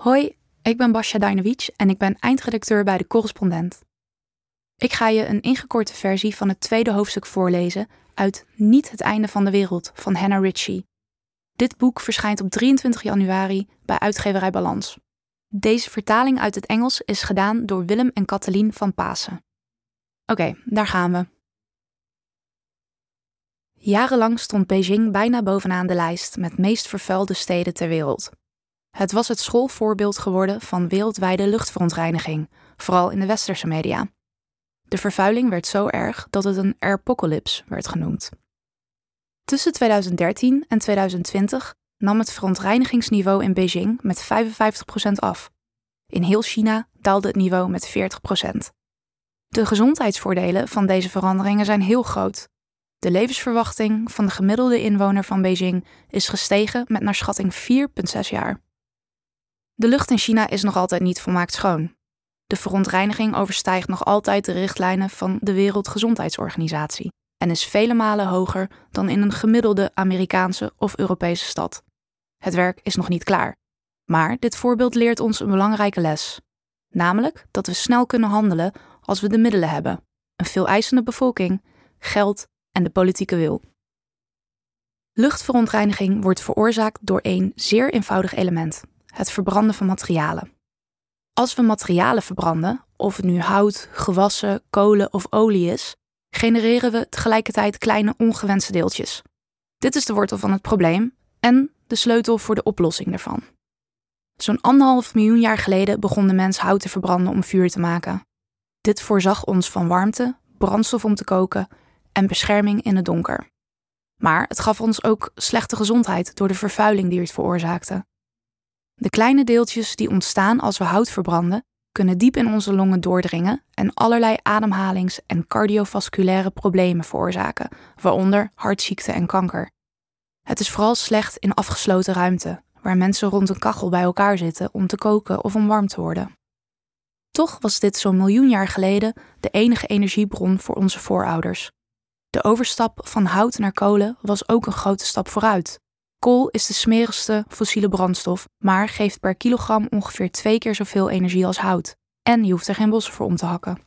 Hoi, ik ben Basja Dajnovic en ik ben eindredacteur bij De Correspondent. Ik ga je een ingekorte versie van het tweede hoofdstuk voorlezen uit Niet het einde van de wereld van Hannah Ritchie. Dit boek verschijnt op 23 januari bij uitgeverij Balans. Deze vertaling uit het Engels is gedaan door Willem en Kathleen van Pasen. Oké, daar gaan we. Jarenlang stond Beijing bijna bovenaan de lijst met meest vervuilde steden ter wereld. Het was het schoolvoorbeeld geworden van wereldwijde luchtverontreiniging, vooral in de westerse media. De vervuiling werd zo erg dat het een airpocalypse werd genoemd. Tussen 2013 en 2020 nam het verontreinigingsniveau in Beijing met 55% af. In heel China daalde het niveau met 40%. De gezondheidsvoordelen van deze veranderingen zijn heel groot. De levensverwachting van de gemiddelde inwoner van Beijing is gestegen met naar schatting 4,6 jaar. De lucht in China is nog altijd niet volmaakt schoon. De verontreiniging overstijgt nog altijd de richtlijnen van de Wereldgezondheidsorganisatie en is vele malen hoger dan in een gemiddelde Amerikaanse of Europese stad. Het werk is nog niet klaar. Maar dit voorbeeld leert ons een belangrijke les. Namelijk dat we snel kunnen handelen als we de middelen hebben, een veel eisende bevolking, geld en de politieke wil. Luchtverontreiniging wordt veroorzaakt door één zeer eenvoudig element: het verbranden van materialen. Als we materialen verbranden, of het nu hout, gewassen, kolen of olie is, genereren we tegelijkertijd kleine ongewenste deeltjes. Dit is de wortel van het probleem en de sleutel voor de oplossing daarvan. Zo'n anderhalf miljoen jaar geleden begon de mens hout te verbranden om vuur te maken. Dit voorzag ons van warmte, brandstof om te koken en bescherming in het donker. Maar het gaf ons ook slechte gezondheid door de vervuiling die het veroorzaakte. De kleine deeltjes die ontstaan als we hout verbranden, kunnen diep in onze longen doordringen en allerlei ademhalings- en cardiovasculaire problemen veroorzaken, waaronder hartziekte en kanker. Het is vooral slecht in afgesloten ruimte, waar mensen rond een kachel bij elkaar zitten om te koken of om warm te worden. Toch was dit zo'n miljoen jaar geleden de enige energiebron voor onze voorouders. De overstap van hout naar kolen was ook een grote stap vooruit. Kool is de smerigste fossiele brandstof, maar geeft per kilogram ongeveer twee keer zoveel energie als hout. En je hoeft er geen bossen voor om te hakken.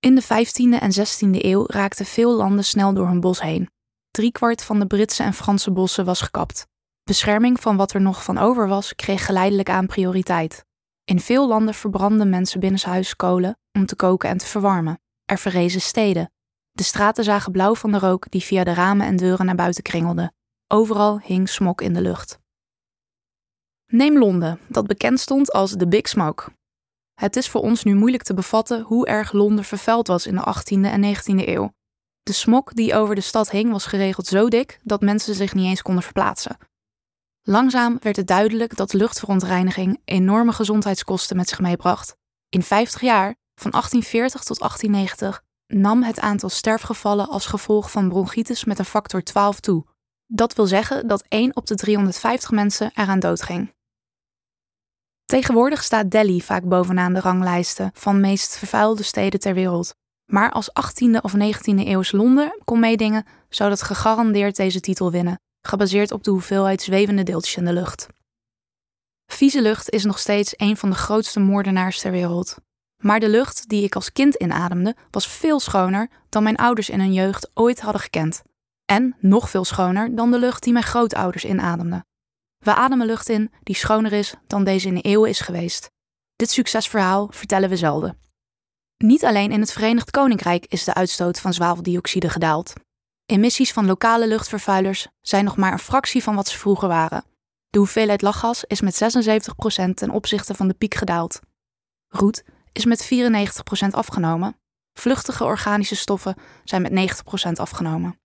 In de 15e en 16e eeuw raakten veel landen snel door hun bos heen. Driekwart van de Britse en Franse bossen was gekapt. Bescherming van wat er nog van over was, kreeg geleidelijk aan prioriteit. In veel landen verbrandden mensen binnenshuis kolen om te koken en te verwarmen. Er verrezen steden. De straten zagen blauw van de rook die via de ramen en deuren naar buiten kringelde. Overal hing smok in de lucht. Neem Londen, dat bekend stond als de Big Smoke. Het is voor ons nu moeilijk te bevatten hoe erg Londen vervuild was in de 18e en 19e eeuw. De smok die over de stad hing was geregeld zo dik dat mensen zich niet eens konden verplaatsen. Langzaam werd het duidelijk dat luchtverontreiniging enorme gezondheidskosten met zich meebracht. In 50 jaar, van 1840 tot 1890, nam het aantal sterfgevallen als gevolg van bronchitis met een factor 12 toe. Dat wil zeggen dat 1 op de 350 mensen eraan doodging. Tegenwoordig staat Delhi vaak bovenaan de ranglijsten van meest vervuilde steden ter wereld. Maar als 18e of 19e eeuws Londen kon meedingen, zou dat gegarandeerd deze titel winnen, gebaseerd op de hoeveelheid zwevende deeltjes in de lucht. Vieze lucht is nog steeds een van de grootste moordenaars ter wereld. Maar de lucht die ik als kind inademde was veel schoner dan mijn ouders in hun jeugd ooit hadden gekend. En nog veel schoner dan de lucht die mijn grootouders inademden. We ademen lucht in die schoner is dan deze in de eeuwen is geweest. Dit succesverhaal vertellen we zelden. Niet alleen in het Verenigd Koninkrijk is de uitstoot van zwaveldioxide gedaald. Emissies van lokale luchtvervuilers zijn nog maar een fractie van wat ze vroeger waren. De hoeveelheid lachgas is met 76% ten opzichte van de piek gedaald. Roet is met 94% afgenomen. Vluchtige organische stoffen zijn met 90% afgenomen.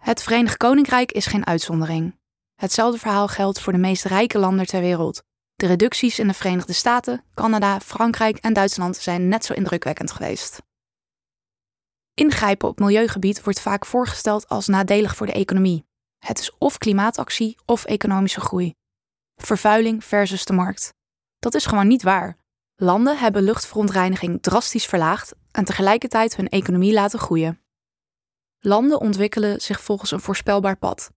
Het Verenigd Koninkrijk is geen uitzondering. Hetzelfde verhaal geldt voor de meest rijke landen ter wereld. De reducties in de Verenigde Staten, Canada, Frankrijk en Duitsland zijn net zo indrukwekkend geweest. Ingrijpen op milieugebied wordt vaak voorgesteld als nadelig voor de economie. Het is of klimaatactie of economische groei. Vervuiling versus de markt. Dat is gewoon niet waar. Landen hebben luchtverontreiniging drastisch verlaagd en tegelijkertijd hun economie laten groeien. Landen ontwikkelen zich volgens een voorspelbaar pad.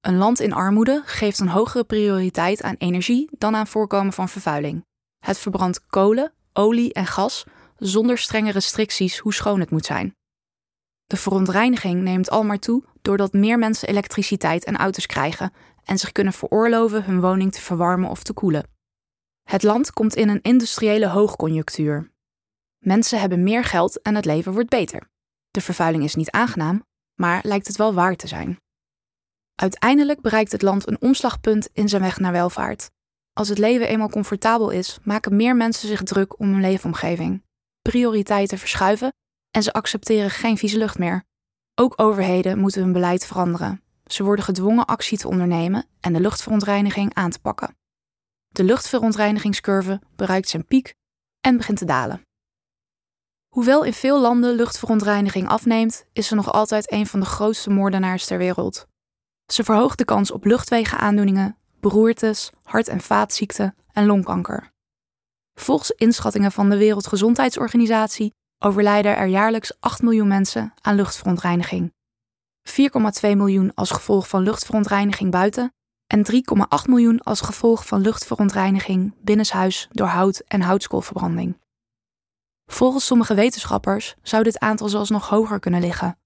Een land in armoede geeft een hogere prioriteit aan energie dan aan voorkomen van vervuiling. Het verbrandt kolen, olie en gas zonder strenge restricties hoe schoon het moet zijn. De verontreiniging neemt al maar toe doordat meer mensen elektriciteit en auto's krijgen en zich kunnen veroorloven hun woning te verwarmen of te koelen. Het land komt in een industriële hoogconjunctuur. Mensen hebben meer geld en het leven wordt beter. De vervuiling is niet aangenaam, maar lijkt het wel waar te zijn. Uiteindelijk bereikt het land een omslagpunt in zijn weg naar welvaart. Als het leven eenmaal comfortabel is, maken meer mensen zich druk om hun leefomgeving. Prioriteiten verschuiven en ze accepteren geen vieze lucht meer. Ook overheden moeten hun beleid veranderen. Ze worden gedwongen actie te ondernemen en de luchtverontreiniging aan te pakken. De luchtverontreinigingscurve bereikt zijn piek en begint te dalen. Hoewel in veel landen luchtverontreiniging afneemt, is ze nog altijd een van de grootste moordenaars ter wereld. Ze verhoogt de kans op luchtwegenaandoeningen, beroertes, hart- en vaatziekten en longkanker. Volgens inschattingen van de Wereldgezondheidsorganisatie overlijden er jaarlijks 8 miljoen mensen aan luchtverontreiniging. 4,2 miljoen als gevolg van luchtverontreiniging buiten en 3,8 miljoen als gevolg van luchtverontreiniging binnenshuis door hout- en houtskoolverbranding. Volgens sommige wetenschappers zou dit aantal zelfs nog hoger kunnen liggen.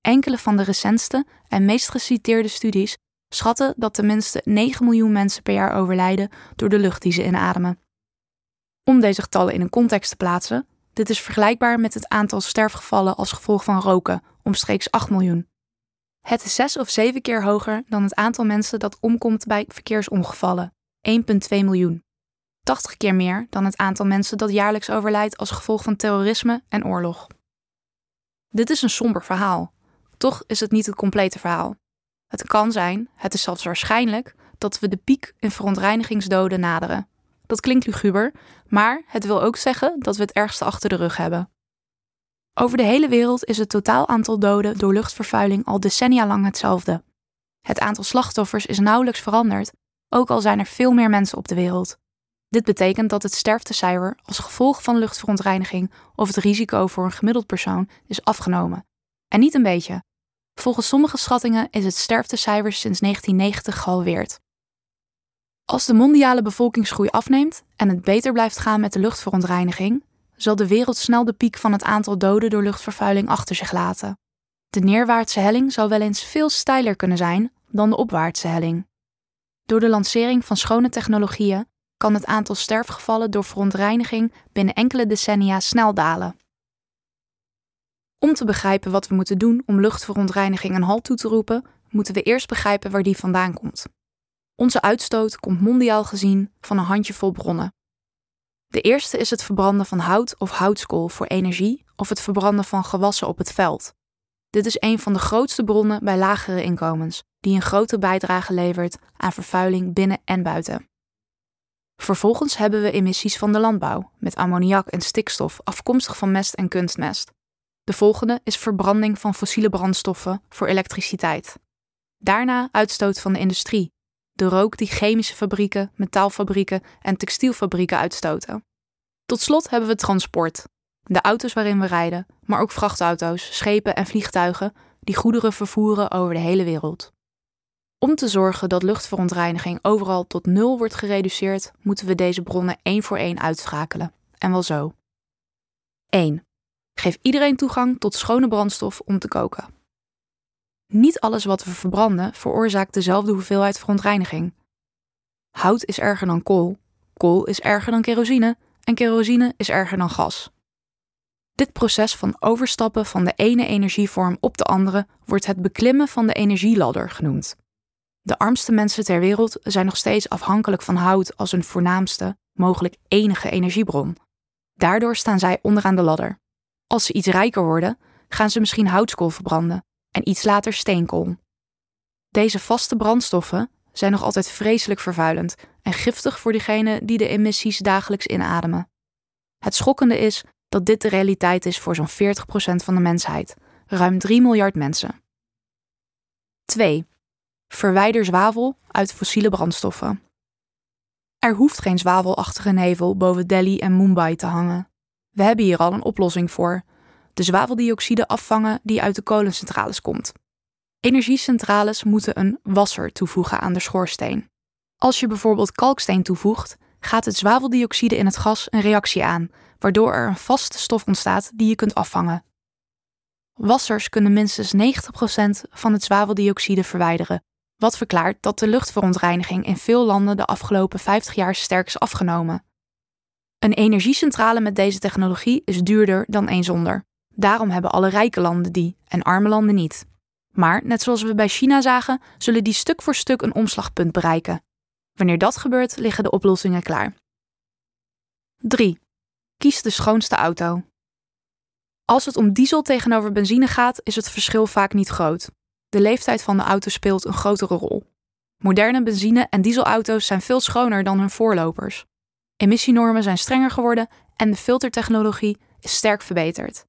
Enkele van de recentste en meest geciteerde studies schatten dat tenminste 9 miljoen mensen per jaar overlijden door de lucht die ze inademen. Om deze getallen in een context te plaatsen, dit is vergelijkbaar met het aantal sterfgevallen als gevolg van roken, omstreeks 8 miljoen. Het is zes of zeven keer hoger dan het aantal mensen dat omkomt bij verkeersongevallen, 1,2 miljoen. 80 keer meer dan het aantal mensen dat jaarlijks overlijdt als gevolg van terrorisme en oorlog. Dit is een somber verhaal. Toch is het niet het complete verhaal. Het kan zijn, het is zelfs waarschijnlijk, dat we de piek in verontreinigingsdoden naderen. Dat klinkt luguber, maar het wil ook zeggen dat we het ergste achter de rug hebben. Over de hele wereld is het totaal aantal doden door luchtvervuiling al decennia lang hetzelfde. Het aantal slachtoffers is nauwelijks veranderd, ook al zijn er veel meer mensen op de wereld. Dit betekent dat het sterftecijfer als gevolg van luchtverontreiniging of het risico voor een gemiddeld persoon is afgenomen. En niet een beetje. Volgens sommige schattingen is het sterftecijfer sinds 1990 gehalveerd. Als de mondiale bevolkingsgroei afneemt en het beter blijft gaan met de luchtverontreiniging, zal de wereld snel de piek van het aantal doden door luchtvervuiling achter zich laten. De neerwaartse helling zou wel eens veel steiler kunnen zijn dan de opwaartse helling. Door de lancering van schone technologieën kan het aantal sterfgevallen door verontreiniging binnen enkele decennia snel dalen. Om te begrijpen wat we moeten doen om luchtverontreiniging een halt toe te roepen, moeten we eerst begrijpen waar die vandaan komt. Onze uitstoot komt mondiaal gezien van een handjevol bronnen. De eerste is het verbranden van hout of houtskool voor energie of het verbranden van gewassen op het veld. Dit is een van de grootste bronnen bij lagere inkomens, die een grote bijdrage levert aan vervuiling binnen en buiten. Vervolgens hebben we emissies van de landbouw, met ammoniak en stikstof afkomstig van mest en kunstmest. De volgende is verbranding van fossiele brandstoffen voor elektriciteit. Daarna uitstoot van de industrie, de rook die chemische fabrieken, metaalfabrieken en textielfabrieken uitstoten. Tot slot hebben we transport, de auto's waarin we rijden, maar ook vrachtauto's, schepen en vliegtuigen die goederen vervoeren over de hele wereld. Om te zorgen dat luchtverontreiniging overal tot nul wordt gereduceerd, moeten we deze bronnen één voor één uitschakelen. En wel zo. 1. Geef iedereen toegang tot schone brandstof om te koken. Niet alles wat we verbranden veroorzaakt dezelfde hoeveelheid verontreiniging. Hout is erger dan kool, kool is erger dan kerosine en kerosine is erger dan gas. Dit proces van overstappen van de ene energievorm op de andere wordt het beklimmen van de energieladder genoemd. De armste mensen ter wereld zijn nog steeds afhankelijk van hout als hun voornaamste, mogelijk enige energiebron. Daardoor staan zij onderaan de ladder. Als ze iets rijker worden, gaan ze misschien houtskool verbranden en iets later steenkool. Deze vaste brandstoffen zijn nog altijd vreselijk vervuilend en giftig voor diegenen die de emissies dagelijks inademen. Het schokkende is dat dit de realiteit is voor zo'n 40% van de mensheid, ruim 3 miljard mensen. 2. Verwijder zwavel uit fossiele brandstoffen. Er hoeft geen zwavelachtige nevel boven Delhi en Mumbai te hangen. We hebben hier al een oplossing voor: de zwaveldioxide afvangen die uit de kolencentrales komt. Energiecentrales moeten een wasser toevoegen aan de schoorsteen. Als je bijvoorbeeld kalksteen toevoegt, gaat het zwaveldioxide in het gas een reactie aan, waardoor er een vaste stof ontstaat die je kunt afvangen. Wassers kunnen minstens 90% van het zwaveldioxide verwijderen, wat verklaart dat de luchtverontreiniging in veel landen de afgelopen 50 jaar sterk is afgenomen. Een energiecentrale met deze technologie is duurder dan een zonder. Daarom hebben alle rijke landen die en arme landen niet. Maar net zoals we bij China zagen, zullen die stuk voor stuk een omslagpunt bereiken. Wanneer dat gebeurt, liggen de oplossingen klaar. 3. Kies de schoonste auto. Als het om diesel tegenover benzine gaat, is het verschil vaak niet groot. De leeftijd van de auto speelt een grotere rol. Moderne benzine- en dieselauto's zijn veel schoner dan hun voorlopers. Emissienormen zijn strenger geworden en de filtertechnologie is sterk verbeterd.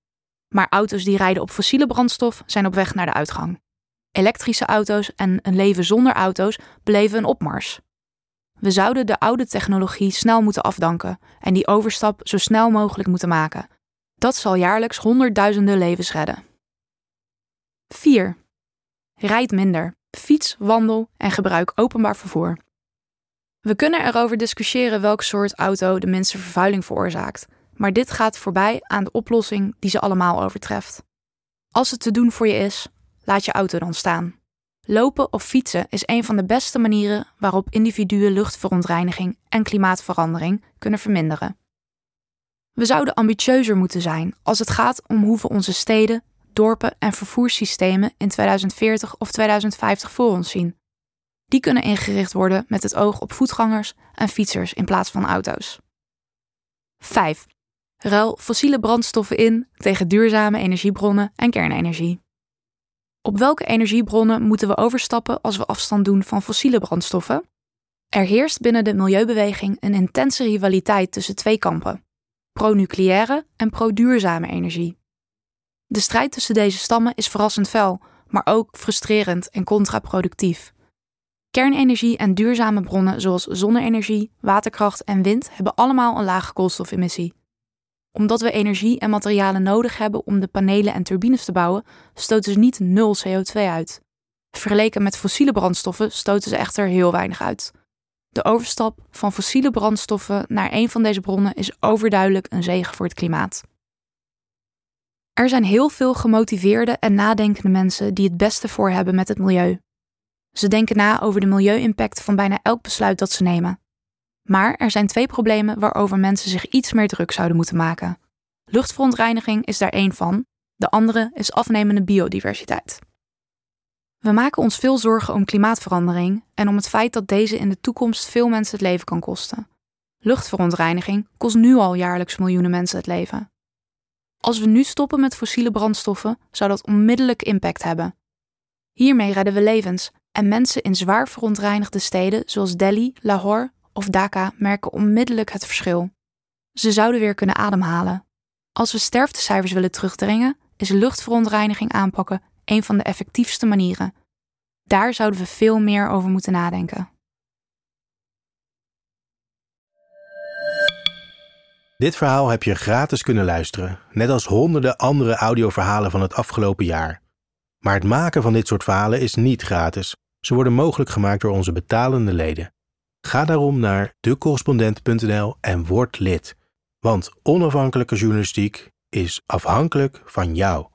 Maar auto's die rijden op fossiele brandstof zijn op weg naar de uitgang. Elektrische auto's en een leven zonder auto's beleven een opmars. We zouden de oude technologie snel moeten afdanken en die overstap zo snel mogelijk moeten maken. Dat zal jaarlijks honderdduizenden levens redden. 4. Rijd minder. Fiets, wandel en gebruik openbaar vervoer. We kunnen erover discussiëren welk soort auto de minste vervuiling veroorzaakt, maar dit gaat voorbij aan de oplossing die ze allemaal overtreft. Als het te doen voor je is, laat je auto dan staan. Lopen of fietsen is een van de beste manieren waarop individuen luchtverontreiniging en klimaatverandering kunnen verminderen. We zouden ambitieuzer moeten zijn als het gaat om hoe onze steden, dorpen en vervoerssystemen in 2040 of 2050 voor ons zien. Die kunnen ingericht worden met het oog op voetgangers en fietsers in plaats van auto's. 5. Ruil fossiele brandstoffen in tegen duurzame energiebronnen en kernenergie. Op welke energiebronnen moeten we overstappen als we afstand doen van fossiele brandstoffen? Er heerst binnen de milieubeweging een intense rivaliteit tussen twee kampen: pro-nucleaire en pro-duurzame energie. De strijd tussen deze stammen is verrassend fel, maar ook frustrerend en contraproductief. Kernenergie en duurzame bronnen zoals zonne-energie, waterkracht en wind hebben allemaal een lage koolstofemissie. Omdat we energie en materialen nodig hebben om de panelen en turbines te bouwen, stoten ze niet nul CO2 uit. Vergeleken met fossiele brandstoffen stoten ze echter heel weinig uit. De overstap van fossiele brandstoffen naar een van deze bronnen is overduidelijk een zegen voor het klimaat. Er zijn heel veel gemotiveerde en nadenkende mensen die het beste voor hebben met het milieu. Ze denken na over de milieu-impact van bijna elk besluit dat ze nemen. Maar er zijn twee problemen waarover mensen zich iets meer druk zouden moeten maken. Luchtverontreiniging is daar één van, de andere is afnemende biodiversiteit. We maken ons veel zorgen om klimaatverandering en om het feit dat deze in de toekomst veel mensen het leven kan kosten. Luchtverontreiniging kost nu al jaarlijks miljoenen mensen het leven. Als we nu stoppen met fossiele brandstoffen, zou dat onmiddellijk impact hebben. Hiermee redden we levens en mensen in zwaar verontreinigde steden zoals Delhi, Lahore of Dhaka merken onmiddellijk het verschil. Ze zouden weer kunnen ademhalen. Als we sterftecijfers willen terugdringen, is luchtverontreiniging aanpakken een van de effectiefste manieren. Daar zouden we veel meer over moeten nadenken. Dit verhaal heb je gratis kunnen luisteren, net als honderden andere audioverhalen van het afgelopen jaar. Maar het maken van dit soort verhalen is niet gratis. Ze worden mogelijk gemaakt door onze betalende leden. Ga daarom naar decorrespondent.nl en word lid. Want onafhankelijke journalistiek is afhankelijk van jou.